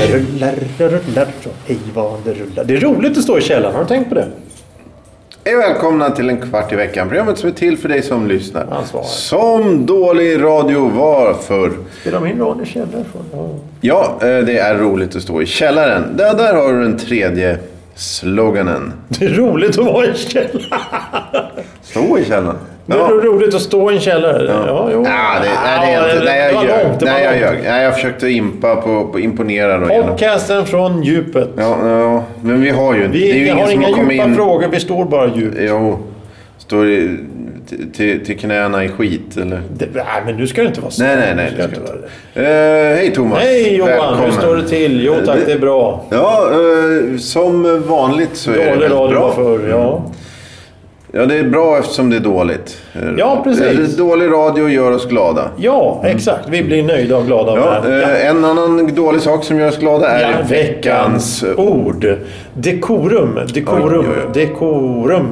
Det rullar, det rullar så hej vad det rullar. Det är roligt att stå i källaren. Har du tänkt på det? Hej välkomna till en kvart i veckan. Programmet som är till för dig som lyssnar. Ansvarig. Som dålig radio var förr. Spelar min roll i källaren? Ja. Ja, eh, det är roligt att stå i källaren. Där, där har du den tredje sloganen. Det är roligt att vara i källaren. Stå i källaren. Det är roligt att stå i en källare. Ja, jo. Ja, det, nej, det är Ja, inte. Nej, det jag ljög. det Nej, jag långt. ljög. Nej, jag försökte impa på, på imponera då genom... Podcasten från djupet. Ja, ja, men vi har ju inte... det är Vi ju ingen har inga har djupa in... frågor, vi står bara djupt. Jo. Står i, till, till, knäna i skit, eller? Det, nej, men nu ska det inte vara så. Nej, nej, nej. Det ska inte det. Eh, hej Thomas. Hej Johan, hur Välkommen. står det till? Jo tack, det är bra. Ja, eh, som vanligt så är det Dålig väldigt radio bra. var förr, ja. Ja, det är bra eftersom det är dåligt. Eh, Ja, precis. eh, Dålig radio gör oss glada. Ja, exakt. Vi blir nöjda och glada av Ja, det här. eh, En annan dålig sak som gör oss glada är Ja, veckans ord. Dekorum. Dekorum. Oj, oj, oj. Dekorum.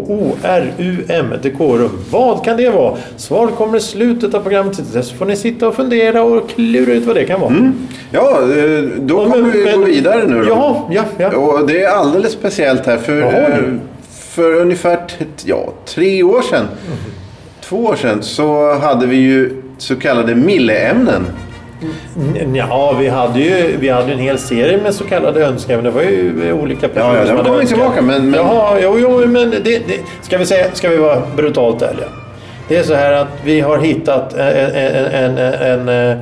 D-E-K-O-R-U-M. Dekorum. Vad kan det vara? Svaret kommer i slutet av programmet. Till dess får ni sitta och fundera och klura ut vad det kan vara. Ja, eh, då kommer vi gå vidare nu då. Ja, ja, ja. Och det är alldeles speciellt här. För, Jaha, eh. För ungefär ja, tre år sedan, två år sedan, så hade vi ju så kallade milleämnen. N- Ja, vi hade ju vi hade en hel serie med så kallade önskeämnen. Det var ju olika personer Ja, ja, som hade önskat. tillbaka, men- men- Jaha, jo, jo, men det, det, ska, vi säga, ska vi vara brutalt ärliga? Det är så här att vi har hittat en, en, en, en,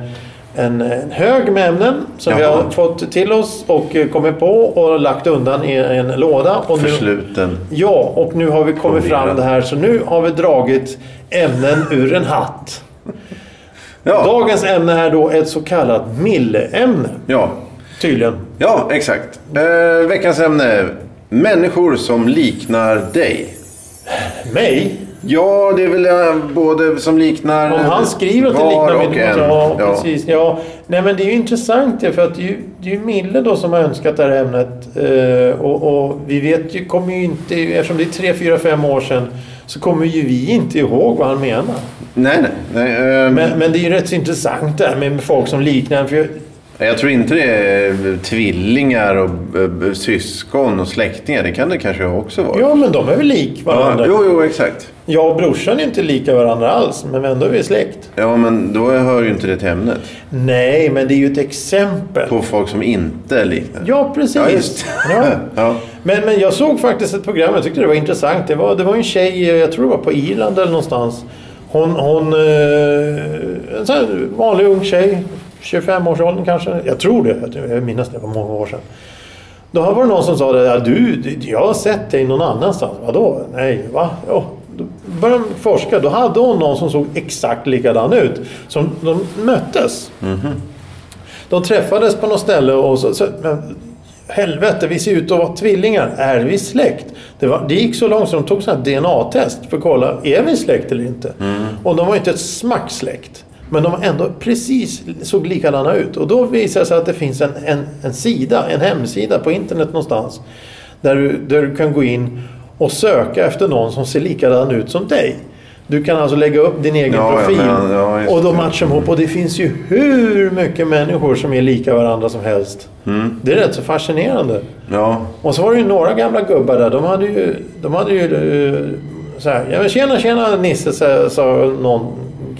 en, en hög med ämnen som vi Jaha. har fått till oss och kommit på och lagt undan i en låda. Och nu, Försluten. Ja, och nu har vi kommit fram Förvirrad. det här. Så nu har vi dragit ämnen ur en hatt. Ja, Dagens ämne är då ett så kallat milleämne. ja, Tydligen. ja exakt. Eh, veckans ämne. Människor som liknar dig. Mig? Ja, det är väl eh, både som liknar Om han skriver att det liknar en. Ja, Ja. precis. Ja. Nej, men det är ju intressant det, för att det är ju, det är ju Mille då som har önskat det här ämnet. Eh, och, och vi vet ju, kommer ju inte, eftersom det är tre, fyra, fem år sedan, så kommer ju vi inte ihåg vad han menar. Nej, nej. nej ehm, Men, men det är ju rätt så intressant det här med, med folk som liknar. För jag, tror inte det är tvillingar och eh, syskon och släktingar. Det kan det kanske också vara. ja, men de är väl lik Ja, varandra. jo, jo, exakt. Jag och brorsan är inte lika varandra alls, men ändå är vi släkt. Ja, men då hör ju inte det till ämnet. Nej, men det är ju ett exempel. På folk som inte liknar. Ja, precis. Ja, Ja. ja. Men, men jag såg faktiskt ett program, jag tyckte det var intressant. Det var, det var en tjej, jag tror det var på Irland eller någonstans. Hon, hon eh, en sån här vanlig ung tjej, 25-årsåldern kanske. Jag tror det, jag minns det, var många år sedan. Då var det någon som sa det, ja, du, jag har sett dig någon annanstans. Vadå? Nej, va? Ja. Då började de forska. Då hade hon någon som såg exakt likadan ut. Som de möttes. De träffades på något ställe och så, så men, Helvete, vi ser ut att vara tvillingar. Är vi släkt? Det, var, det gick så långt så de tog här DNA-test för att kolla, är vi släkt eller inte? Och de var inte ett smack släkt. Men de ändå precis såg likadana ut. Och då visade det sig att det finns en, en, en sida, en hemsida på internet någonstans. Där du, där du kan gå in och söka efter någon som ser likadan ut som dig. Du kan alltså lägga upp din egen Ja, ja, profil. men- ja, och då matchar de ihop. Och det finns ju hur mycket människor som är lika varandra som helst. Mm. Det är rätt så fascinerande. Ja. Och så var det ju några gamla gubbar där. De hade ju... De hade ju eh, så här, ja, men tjena, tjena Nisse, sa, sa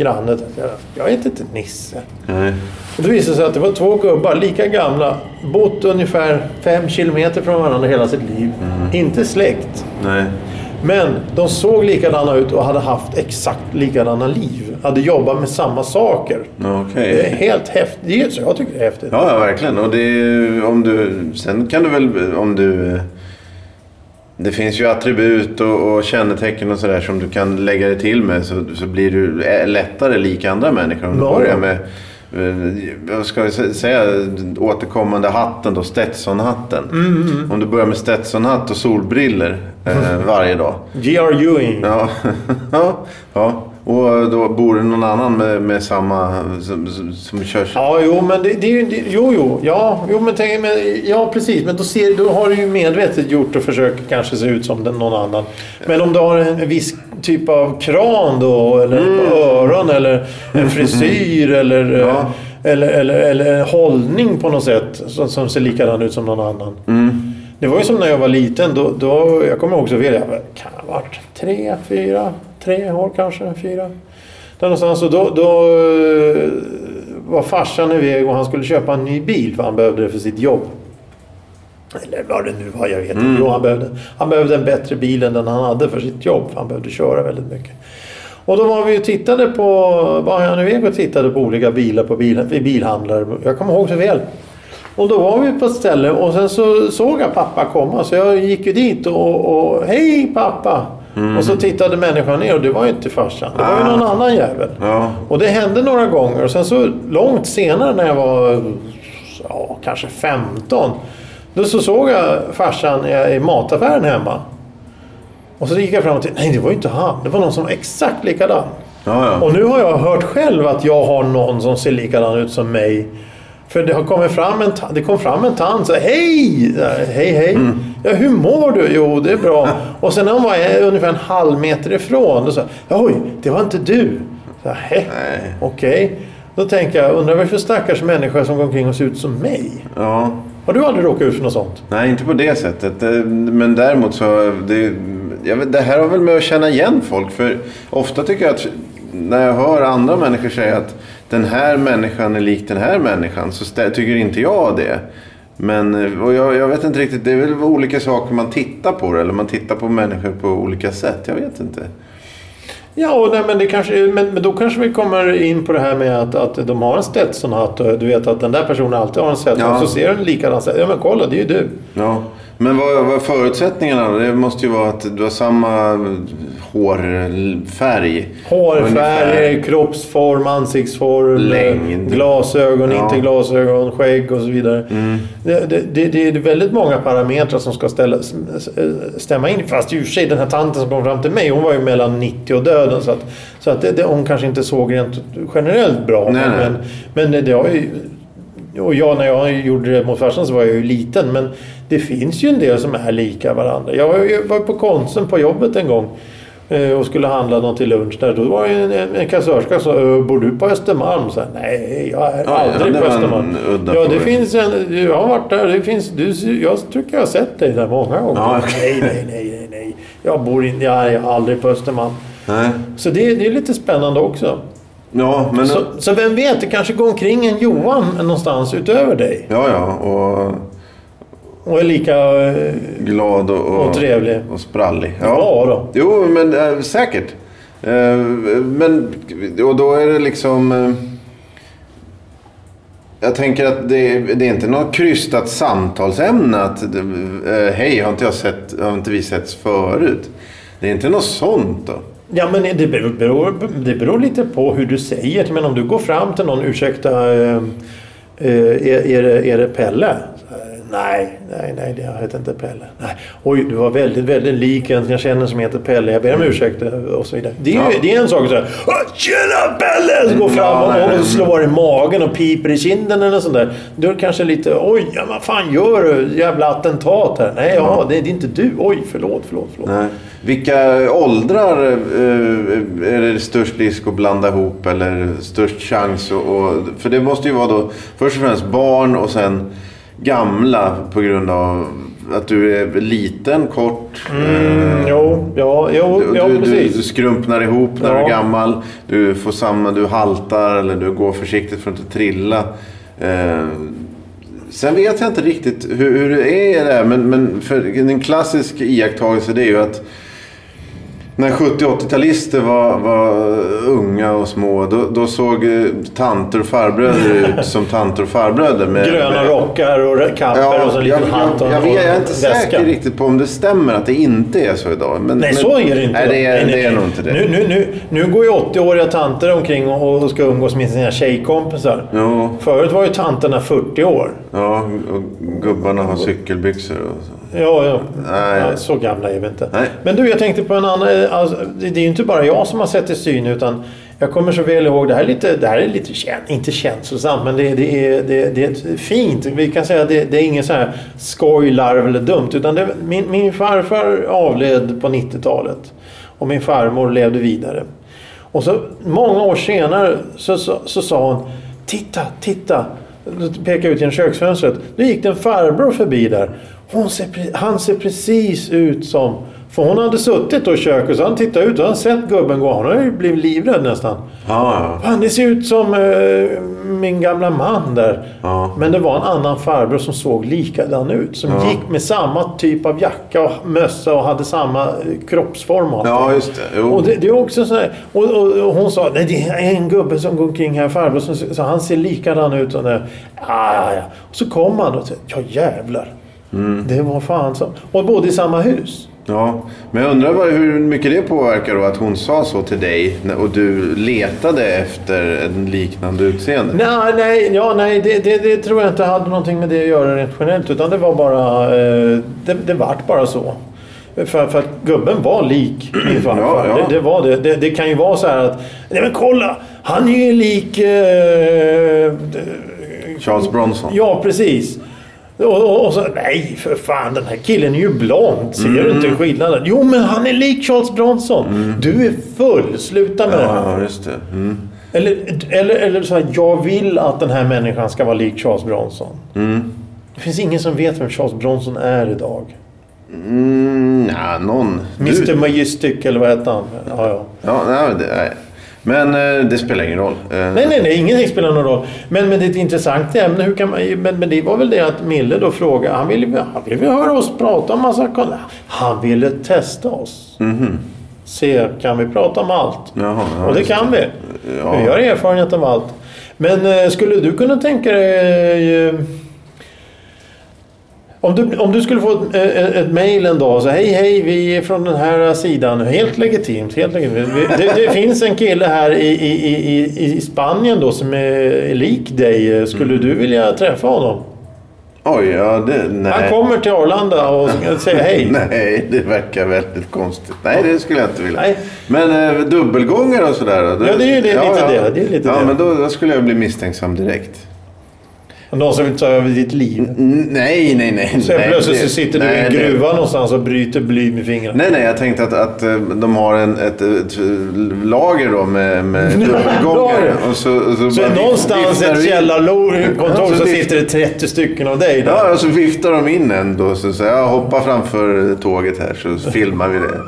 någon granne. Jag, jag heter inte Nisse. Nej. Och det visade sig att det var två gubbar, lika gamla, bott ungefär fem kilometer från varandra hela sitt liv. Mm. Inte släkt. Nej. Men de såg likadana ut och hade haft exakt likadana liv. Hade jobbat med samma saker. Okej. Det är helt häftigt. Jag tycker det är häftigt. Ja, ja, verkligen. Och det om du, sen kan du väl om du... Det finns ju attribut och, och kännetecken och sådär som du kan lägga dig till med så, så blir du lättare lik andra människor. Om du Ja. börjar med, eh, vad ska vi sä- säga, återkommande hatten då, Stetsonhatten. Mm, Om du börjar med Stetsonhatt och solbriller eh, varje dag. G.R. Ewing. Ja, ja, ja. Och då bor det någon annan med, med samma... Som, som, som kör... Ja, jo, men det, det är ju... det- Jo, jo. Ja, jo, men, tänk, men, ja precis. Men då, ser, då har du ju medvetet gjort och försöker kanske se ut som den, någon annan. Men om du har en viss typ av kran då, eller Mm. öron, eller en frisyr, eller, Ja. eller, eller, eller en hållning på något sätt som, som ser likadan ut som någon annan. Mm. Det var ju som när jag var liten. Då, då, jag kommer ihåg så väl. Jag kan ha varit tre, fyra, tre år kanske, fyra. Där någonstans. Och då, då eh, var farsan iväg och han skulle köpa en ny bil för han behövde det för sitt jobb. Eller vad det nu var, jag vet inte. Jo, han, behövde, han behövde en bättre bil än den han hade för sitt jobb. För han behövde köra väldigt mycket. Och då var vi och tittade på, var han iväg och tittade på olika bilar på bil, bilhandlare. Jag kommer ihåg så väl. Och då var vi på ett ställe och sen så såg jag pappa komma så jag gick ju dit och, och hej pappa! Och så tittade människan ner och det var ju inte farsan. Det var ju Ah. någon annan jävel. Ja. Och det hände några gånger och sen så långt senare när jag var ja, kanske 15. Då så såg jag farsan i mataffären hemma. Och så gick jag fram till, nej det var ju inte han. Det var någon som var exakt likadan. Ja, ja. Och nu har jag hört själv att jag har någon som ser likadan ut som mig. För det har kommit fram en, det kom fram en tant så hej! Hej hej! Ja, hur mår du? Jo, det är bra. Och sen när hon var ungefär en halv meter ifrån, då sa oj, det var inte du. Så här, "Hä? Nej. Okej. Då tänker jag, undrar vad det är för stackars människa som går omkring och ser ut som mig? ja. Har du aldrig råkat ut för något sånt? Nej, inte på det sättet. Eh, Men däremot så... Det, vet, det här har väl med att känna igen folk. För ofta tycker jag att när jag hör andra människor säga att den här människan är lik den här människan så tycker inte jag det. Men eh, och jag, jag vet inte riktigt. Det är väl olika saker man tittar på det. Eller man tittar på människor på olika sätt. Jag vet inte. Ja, och nej, men, det kanske, men, men då kanske vi kommer in på det här med att, att de har en Stetson-hatt och du vet att den där personen alltid har en Stetson Ja. och så ser den likadan ut. Ja men kolla, det är ju du. Ja. Men vad, vad är förutsättningarna då? Det måste ju vara att du har samma hårfärg. Hårfärg, kroppsform, ansiktsform, Längd. glasögon, Ja. Mm. inte glasögon, skägg och så vidare. Det, det, det, det är väldigt många parametrar som ska ställa, stämma in. Fast i och för sig den här tanten som kom fram till mig, hon var ju mellan 90 och döden. Så att, så att det, hon kanske inte såg rent generellt bra. Nej, nej. men, men det, det har ju... Och jag, när jag gjorde det mot farsan så var jag ju liten. Men det finns ju en del som är lika varandra. Jag var, på Konsum på jobbet en gång. eh, Och skulle handla något till lunch där. Då var det en, en, en kassörska som sa Bor du på Östermalm? Så Nej, jag är Ja, aldrig på Östermalm. Ja, det finns en... Jag har varit där. Det finns, du, jag tycker jag har sett dig där många gånger. Ja, okej. Nej, nej, nej, nej, nej. Jag bor inte... Jag är aldrig på Östermalm. Nej. Så det, det är lite spännande också. Ja, men... Så, så vem vet, det kanske går omkring en Johan någonstans utöver dig. Ja, ja. Och Och är lika... eh, glad och, Och trevlig. och sprallig. Ja, då. Jo, men äh, säkert. Eh, men och då är det liksom... eh, jag tänker att det, det är inte något krystat samtalsämne att hej, har inte, jag sett, har inte vi setts förut? Det är inte något sånt då? Ja, men det beror, det beror lite på hur du säger. Men om du går fram till någon, ursäkta, eh, är, är, det, är det Pelle? Nej, nej, nej, det heter inte Pelle. Nej. Oj, du var väldigt, väldigt lik en jag känner som heter Pelle. Jag ber om ursäkt eh, och så vidare. Det är, ju, Ja. det är en sak att säga "Åh, Tjena Pelle! Så går fram och, och slår i magen och piper i kinden eller sånt där. Då är det kanske lite oj, ja, vad fan gör du? Jävla attentat här. Nej, ja, det, det är inte du. Oj, förlåt, förlåt, förlåt. Nej. Vilka åldrar eh, är det störst risk att blanda ihop eller störst chans? Och, och, för det måste ju vara då först och främst barn och sen gamla på grund av att du är liten, kort. Mm, jo, ja, jo, Du, ja, du, du, precis. du skrumpnar ihop när du Ja. är gammal. Du får samma, du haltar eller du går försiktigt för att inte trilla. Eh, sen vet jag inte riktigt hur, hur det är där. Men, men för en klassisk iakttagelse det är ju att när 70-80-talister var, var unga och små då, då såg eh, tanter och farbröder ut som tanter och farbröder. Med, Gröna med, rockar och kappor och så en jag, liten hatt jag, jag, vet- jag är inte väska. säker riktigt på om det stämmer att det inte är så idag. Men, Nej, men, så är det inte. Nej, det är, Nej, nej, det är nog inte det. Nu, nu, nu, nu går ju 80-åriga tanter omkring och, och ska umgås med sina tjejkompisar. Jo. Förut var ju tanterna 40 år. Ja, och gubbarna har cykelbyxor och så. Ja, ja. Nej. så gamla är vi inte. Nej. Men du, jag tänkte på en annan... Alltså, det är ju inte bara jag som har sett i syn utan jag kommer så väl ihåg, det här är lite, det här är lite kän, inte känslosamt, men det, det, är, det, det är fint. Vi kan säga att det, det är ingen så här skoj, larv eller dumt. Utan det, min, min farfar avled på 90-talet och min farmor levde vidare. Och så många år senare så, så, så sa hon Titta, titta! Pekade ut genom köksfönstret. Då gick det en farbror förbi där. Ser, han ser precis ut som... För hon hade suttit då i köket så han tittade ut och han sett gubben gå. Han har ju blivit livrädd nästan. Ja, Fan, det ser ut som eh, min gamla man där. Ja. Men det var en annan farbror som såg likadan ut. Som Ja. gick med samma typ av jacka och mössa och hade samma eh, kroppsform. och ja. ja just det. Och det, det är också så här, och, och, och hon sa nej det är en gubbe som går omkring här, farbror, som, så han ser likadan ut. Och ja, ja, ja. Och så kom han och sa, ja jävlar. Mm. Det var fan så. Och bodde i samma hus. Ja, men jag undrar bara hur mycket det påverkar då att hon sa så till dig och du letade efter en liknande utseende. Nej, nej, ja, nej det, det, det tror jag inte hade någonting med det att göra rent generellt. Utan det var bara, eh, det, det vart bara så. För, för att gubben var lik min farfar. Ja, ja. Det, det var det. det. Det kan ju vara så här att, nej men kolla! Han är ju lik... Eh, Charles Bronson. Ja, precis. Och, och, så, nej för fan den här killen är ju blond. Ser du Mm. inte skillnaden? Jo men han är lik Charles Bronson. Du är full. Sluta med det här. Ja, just det. Mm. Eller, eller, eller så här, jag vill att den här människan ska vara lik Charles Bronson. Mm. Det finns ingen som vet vem Charles Bronson är idag. Mm, ja, någon. Mr Du, Majestic eller vad hette han? Ja, ja. ja, nej, det, nej. Men eh, det spelar ingen roll. Eh, Nej, nej, nej. Ingenting spelar någon roll. Men, men det är ett intressant ämne. Hur kan man, men, men det var väl det att Mille då frågade. Han ville, han ville höra oss prata om massa kon- Han ville testa oss. mhm. Se, kan vi prata om allt? Jaha, ja, Och det kan vi. Ja. Vi har erfarenhet av allt. Men eh, skulle du kunna tänka dig... Om du, om du skulle få ett, ett, ett mejl en dag och säga hej hej vi är från den här sidan. Helt legitimt. Helt legitimt. Det, det finns en kille här i, i, i, i Spanien då som är lik dig. Skulle du vilja träffa honom? Oj, ja det... Nej. Han kommer till Arlanda och säger hej. Nej, det verkar väldigt konstigt. Nej, det skulle jag inte vilja. Nej. Men eh, dubbelgångare och sådär då? Ja, det är ju det- lite det. Det är lite ja, det. men då, då skulle jag bli misstänksam direkt. Någon som vill ta över ditt liv. Nej, nej, nej. Så nej, plötsligt det- så sitter du i en det- gruva någonstans och bryter bly med fingrarna. Nej, nej, jag tänkte att, att eh, de har en, ett, ett lager då med, med dubbelgångare. Och så, och så, Så bara någonstans i ett källarkontor så så sitter det 30 stycken av dig där. Ja, och så viftar de in en då. Så säger jag hoppa framför tåget här så filmar vi det.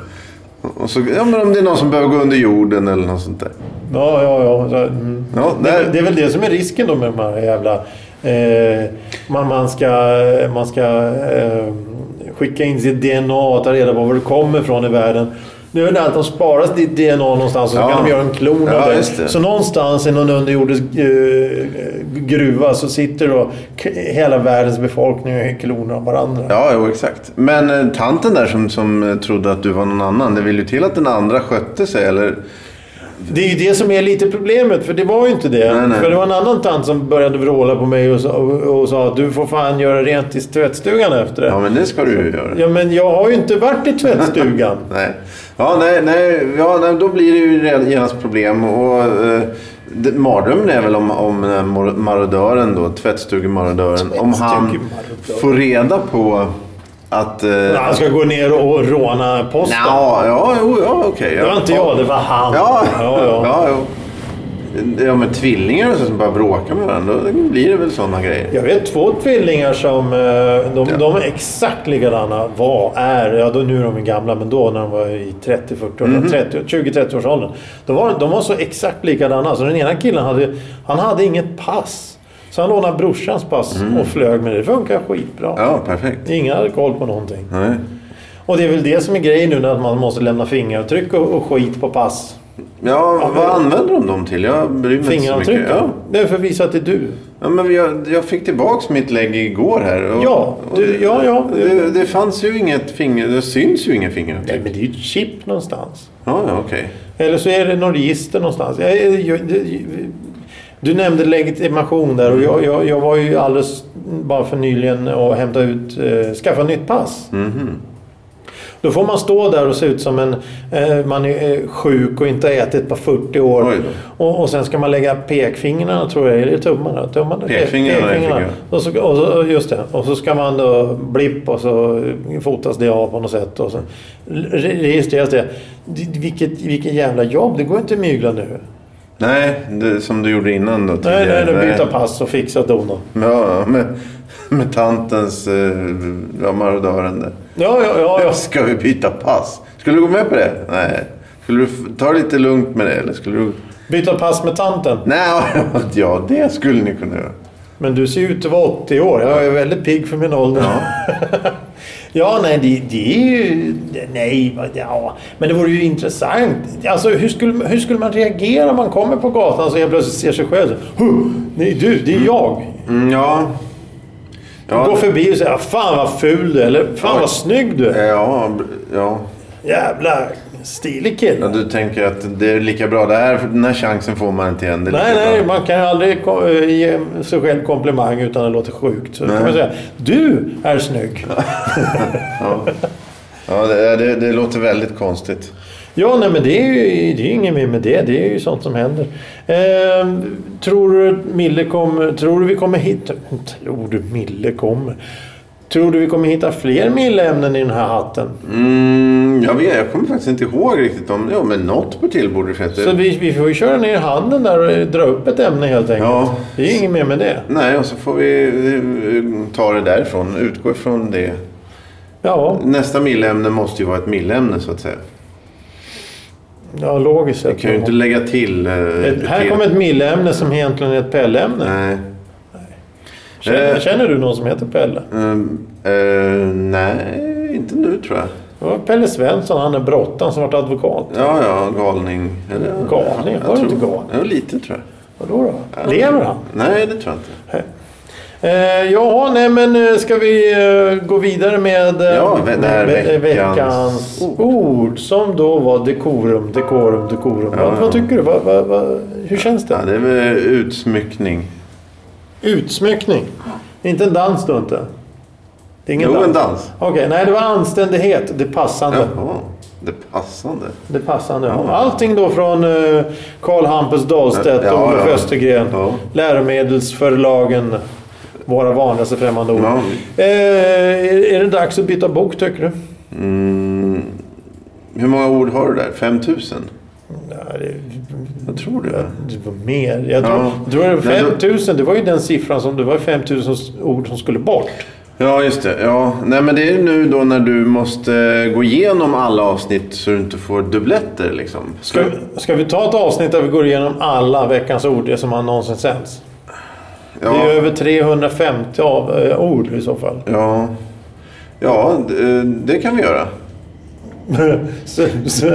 Och så, ja, men om det är någon som behöver gå under jorden eller något sånt där. Ja, ja, ja. Så, mm. Ja, det, det är väl det som är risken då med de här jävla... Eh, man, man ska, man ska eh, skicka in sitt DNA och ta reda på var det kommer ifrån i världen. Nu är det att de sparar ditt DNA någonstans och så Ja. kan de göra en klon av Ja, just det. Så någonstans i någon underjordisk eh, gruva så sitter då hela världens befolkning och är kloner av varandra. Ja, jo, exakt. Men eh, tanten där som, som trodde att du var någon annan. Det vill ju till att den andra skötte sig. Eller... Det är ju det som är lite problemet, för det var ju inte det. Nej, nej. För det var en annan tant som började vråla på mig och sa, och, och sa att du får fan göra rent i tvättstugan efter det. Ja, men det ska du ju göra. Ja, men jag har ju inte varit i tvättstugan. Nej. Ja, nej, nej, ja, nej, då blir det ju genast problem. Och, eh, det- mardrömmen är väl om, om marodören då, tvättstugemarodören. Om han får reda på att... Eh, Han ska gå ner och råna posten. Ja, ja, jo, ja okej. Det var inte jag, det var han. Ja, ja, ja. ja, jo. Ja, men tvillingar och så som bara bråkar med varandra, då blir det väl sådana grejer. Jag vet två tvillingar som eh, de, Ja. de är exakt likadana. Var, är, ja då, nu är de gamla, men då när de var i 30-40 år, Mhm. 30 20-30 års åldern. De var, de var så exakt likadana. Så den ena killen hade, han hade inget pass. Så han lånade brorsans pass och flög med det. Det funkar skitbra. Ja, perfekt. Ingen hade koll på någonting. Nej. Och det är väl det som är grejen nu när man måste lämna fingeravtryck och, och skit på pass. Ja, vad använder de dem till? Jag bryr mig inte så mycket. ja. Det är för att visa att det är du. Ja, men jag, jag fick tillbaks mitt lägg igår här. Och, Ja, du, ja, ja. det, det fanns ju inget finger... Det syns ju inga Nej, fingeravtryck. men det är ju ett chip någonstans. Ja, ja, okej. Eller så är det någon register någonstans. Jag, jag, jag, Du nämnde legitimation där och jag, jag, jag var ju alldeles bara för nyligen och hämtade ut, eh, skaffa nytt pass. Mhm. Då får man stå där och se ut som en... Eh, man är eh, sjuk och inte har ätit på 40 år. Och, och sen ska man lägga pekfingrarna, tror jag, eller tummarna? tummarna Pekfingrarna är fingrar. Och så, och så, just det. Och så ska man då blipp och så fotas det av på något sätt. Och så re- registreras. Det- Vilket, vilket jävla jobb. Det går inte att mygla nu. Nej, det, som du gjorde innan då Nej, tidigare. nej, nej. Byta pass och fixa och dona. Ja, med, med tantens eh, ja, marodören där. Ja, ja, ja. ja. Ska vi byta pass? Skulle du gå med på det? Nej. Skulle du ta lite lugnt med det? Eller skulle du... Byta pass med tanten. Nej, ja det skulle ni kunna göra. Men du ser ut att vara 80 år. Jag är väldigt pigg för min ålder. Ja, nej, det, det är ju... Nej, ja. Men det vore ju intressant. Alltså, hur skulle, hur skulle man reagera om man kommer på gatan och helt plötsligt ser sig själv? så, "Huh, Nej, du, det är jag. Mm, ja. Ja, Gå förbi och säga Fan vad ful du är. Eller Fan vad snygg du är. Ja, ja. Jävla stilig kille. ja. Du tänker att det är lika bra. Det här, den här chansen får man inte igen. Nej, nej, bra. man kan ju aldrig eh, ge sig själv komplimang utan att det låter sjukt. Så Nej. kan man säga Du är snygg. Ja, ja det, det, det låter väldigt konstigt. Ja, nej, men det är ju det är inget mer med det. Det är ju sånt som händer. Eh, tror du Mille kommer... Tror du vi kommer hitta... Tror du Mille kommer? Tror du vi kommer hitta fler Mille-ämnen i den här hatten? Mm, jag, vet, jag kommer faktiskt inte ihåg riktigt om... Ja, men något på till borde det. Så vi, vi får ju köra ner handen där och dra upp ett ämne helt enkelt. Ja. Det är inget mer med det. Nej, och så får vi eh, ta det därifrån. Utgå ifrån det. Ja, Nästa millämne måste ju vara ett millämne så att säga. ja logiskt sett. kan ju inte lägga till... eh, Ett, här kommer ett Mille-ämne som egentligen är ett Pelle-ämne. Nej. Känner, Eh. känner du någon som heter Pelle? Um, eh, nej, inte nu tror jag. Det var Pelle Svensson, han är brottan som varit advokat. Ja, ja, galning. Eller, Galning? Var det inte galning? Ja, lite tror jag. Vadå då? Lever han? Nej, det tror jag inte. Eh, ja, nej men eh, ska vi eh, gå vidare med, eh, Ja, ve- det här med, eh, veckans veckans ord. ord. Som då var dekorum, dekorum, dekorum. Ja, vad, ja. vad tycker du? Vad, vad, hur känns det? Ja, det är väl utsmyckning. Utsmyckning. Inte en dans då inte? Det är ingen Jo, dans? en dans. Okej, nej det var anständighet. Det passande. Jaha, det passande. Det passande. Ja. Allting då från eh, Karl Hampus Dahlstedt Ja, och Olof ja. Östergren. Ja. Läromedelsförlagen. Våra vanligaste främmande ord. Ja. Eh, är, är det dags att byta bok tycker du? Mm, hur många ord har du där? 5000? Ja, det, Jag tror det. det var mer. Jag tror, Ja. tror det var Nej, då- 5000. Det var ju den siffran som... Det var 5000 ord som skulle bort. Ja, just det. Ja. Nej, men det är nu då när du måste gå igenom alla avsnitt så du inte får dubbletter liksom. Ska, ska vi ta ett avsnitt där vi går igenom alla veckans ord, det som har någonsin sänds? Det är Ja, över 350 av, eh, ord i så fall. ja. Ja, det, det kan vi göra. Så, så,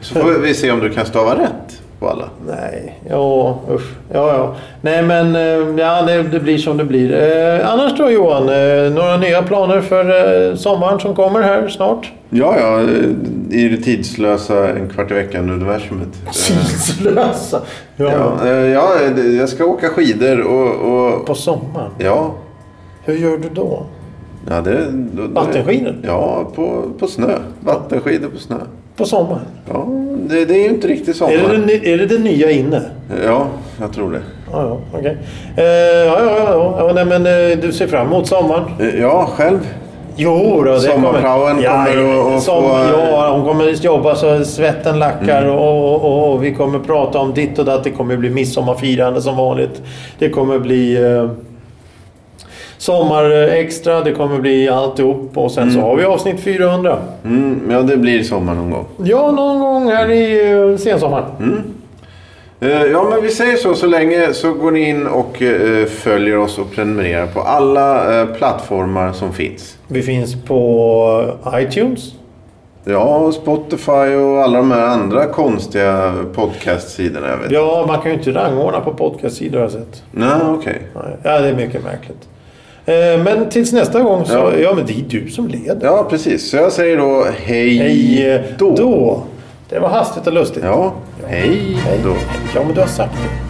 Så får vi se om du kan stava rätt på alla. nej, ja usch. Ja, ja. Nej men eh, ja, det, det blir som det blir. Eh, annars då Johan, eh, några nya planer för eh, sommaren som kommer här snart? Ja, ja. I det tidslösa en kvart i veckan universumet. Tidslösa. Ja. Ja, eh, ja, jag ska åka skidor och... och På sommaren? ja. Hur gör du då? ja det, då, då, Vattenskidor? Ja, på, på snö. Vattenskidor på snö. På sommaren? Ja, det, det är ju inte riktigt sommar. Är det, är det det nya inne? Ja, jag tror det. Ja, ja, okej. Eh, ja, ja, ja, ja. Nej, men eh, du ser fram emot sommaren? Eh, Ja, själv. Jo, då, det Sommarpraoen kommer att som, få- Ja, hon kommer att jobba så svetten lackar Mm. och, och, och, och vi kommer prata om ditt och datt. Det kommer bli midsommarfirande som vanligt. Det kommer bli eh, sommarextra, det kommer bli alltihop och sen så har vi avsnitt 400. Mm, ja, det blir sommar någon gång. Ja, någon gång här i uh, sensommaren. Eh, Ja, men vi säger så. Så länge så går ni in och eh, följer oss och prenumererar på alla eh, plattformar som finns. Vi finns på iTunes. Ja, Spotify och alla de här andra konstiga podcastsidorna. Ja, man kan ju inte rangordna på podcastsidor har jag sett. Nej, okej. Nej, Ja, det är mycket märkligt. Eh, Men tills nästa gång så... Ja. Ja, men det är du som leder. Ja, precis. Så jag säger då hej, Hej då. då. Det var hastigt och lustigt. Ja, hej då. Ja, men du har sagt det.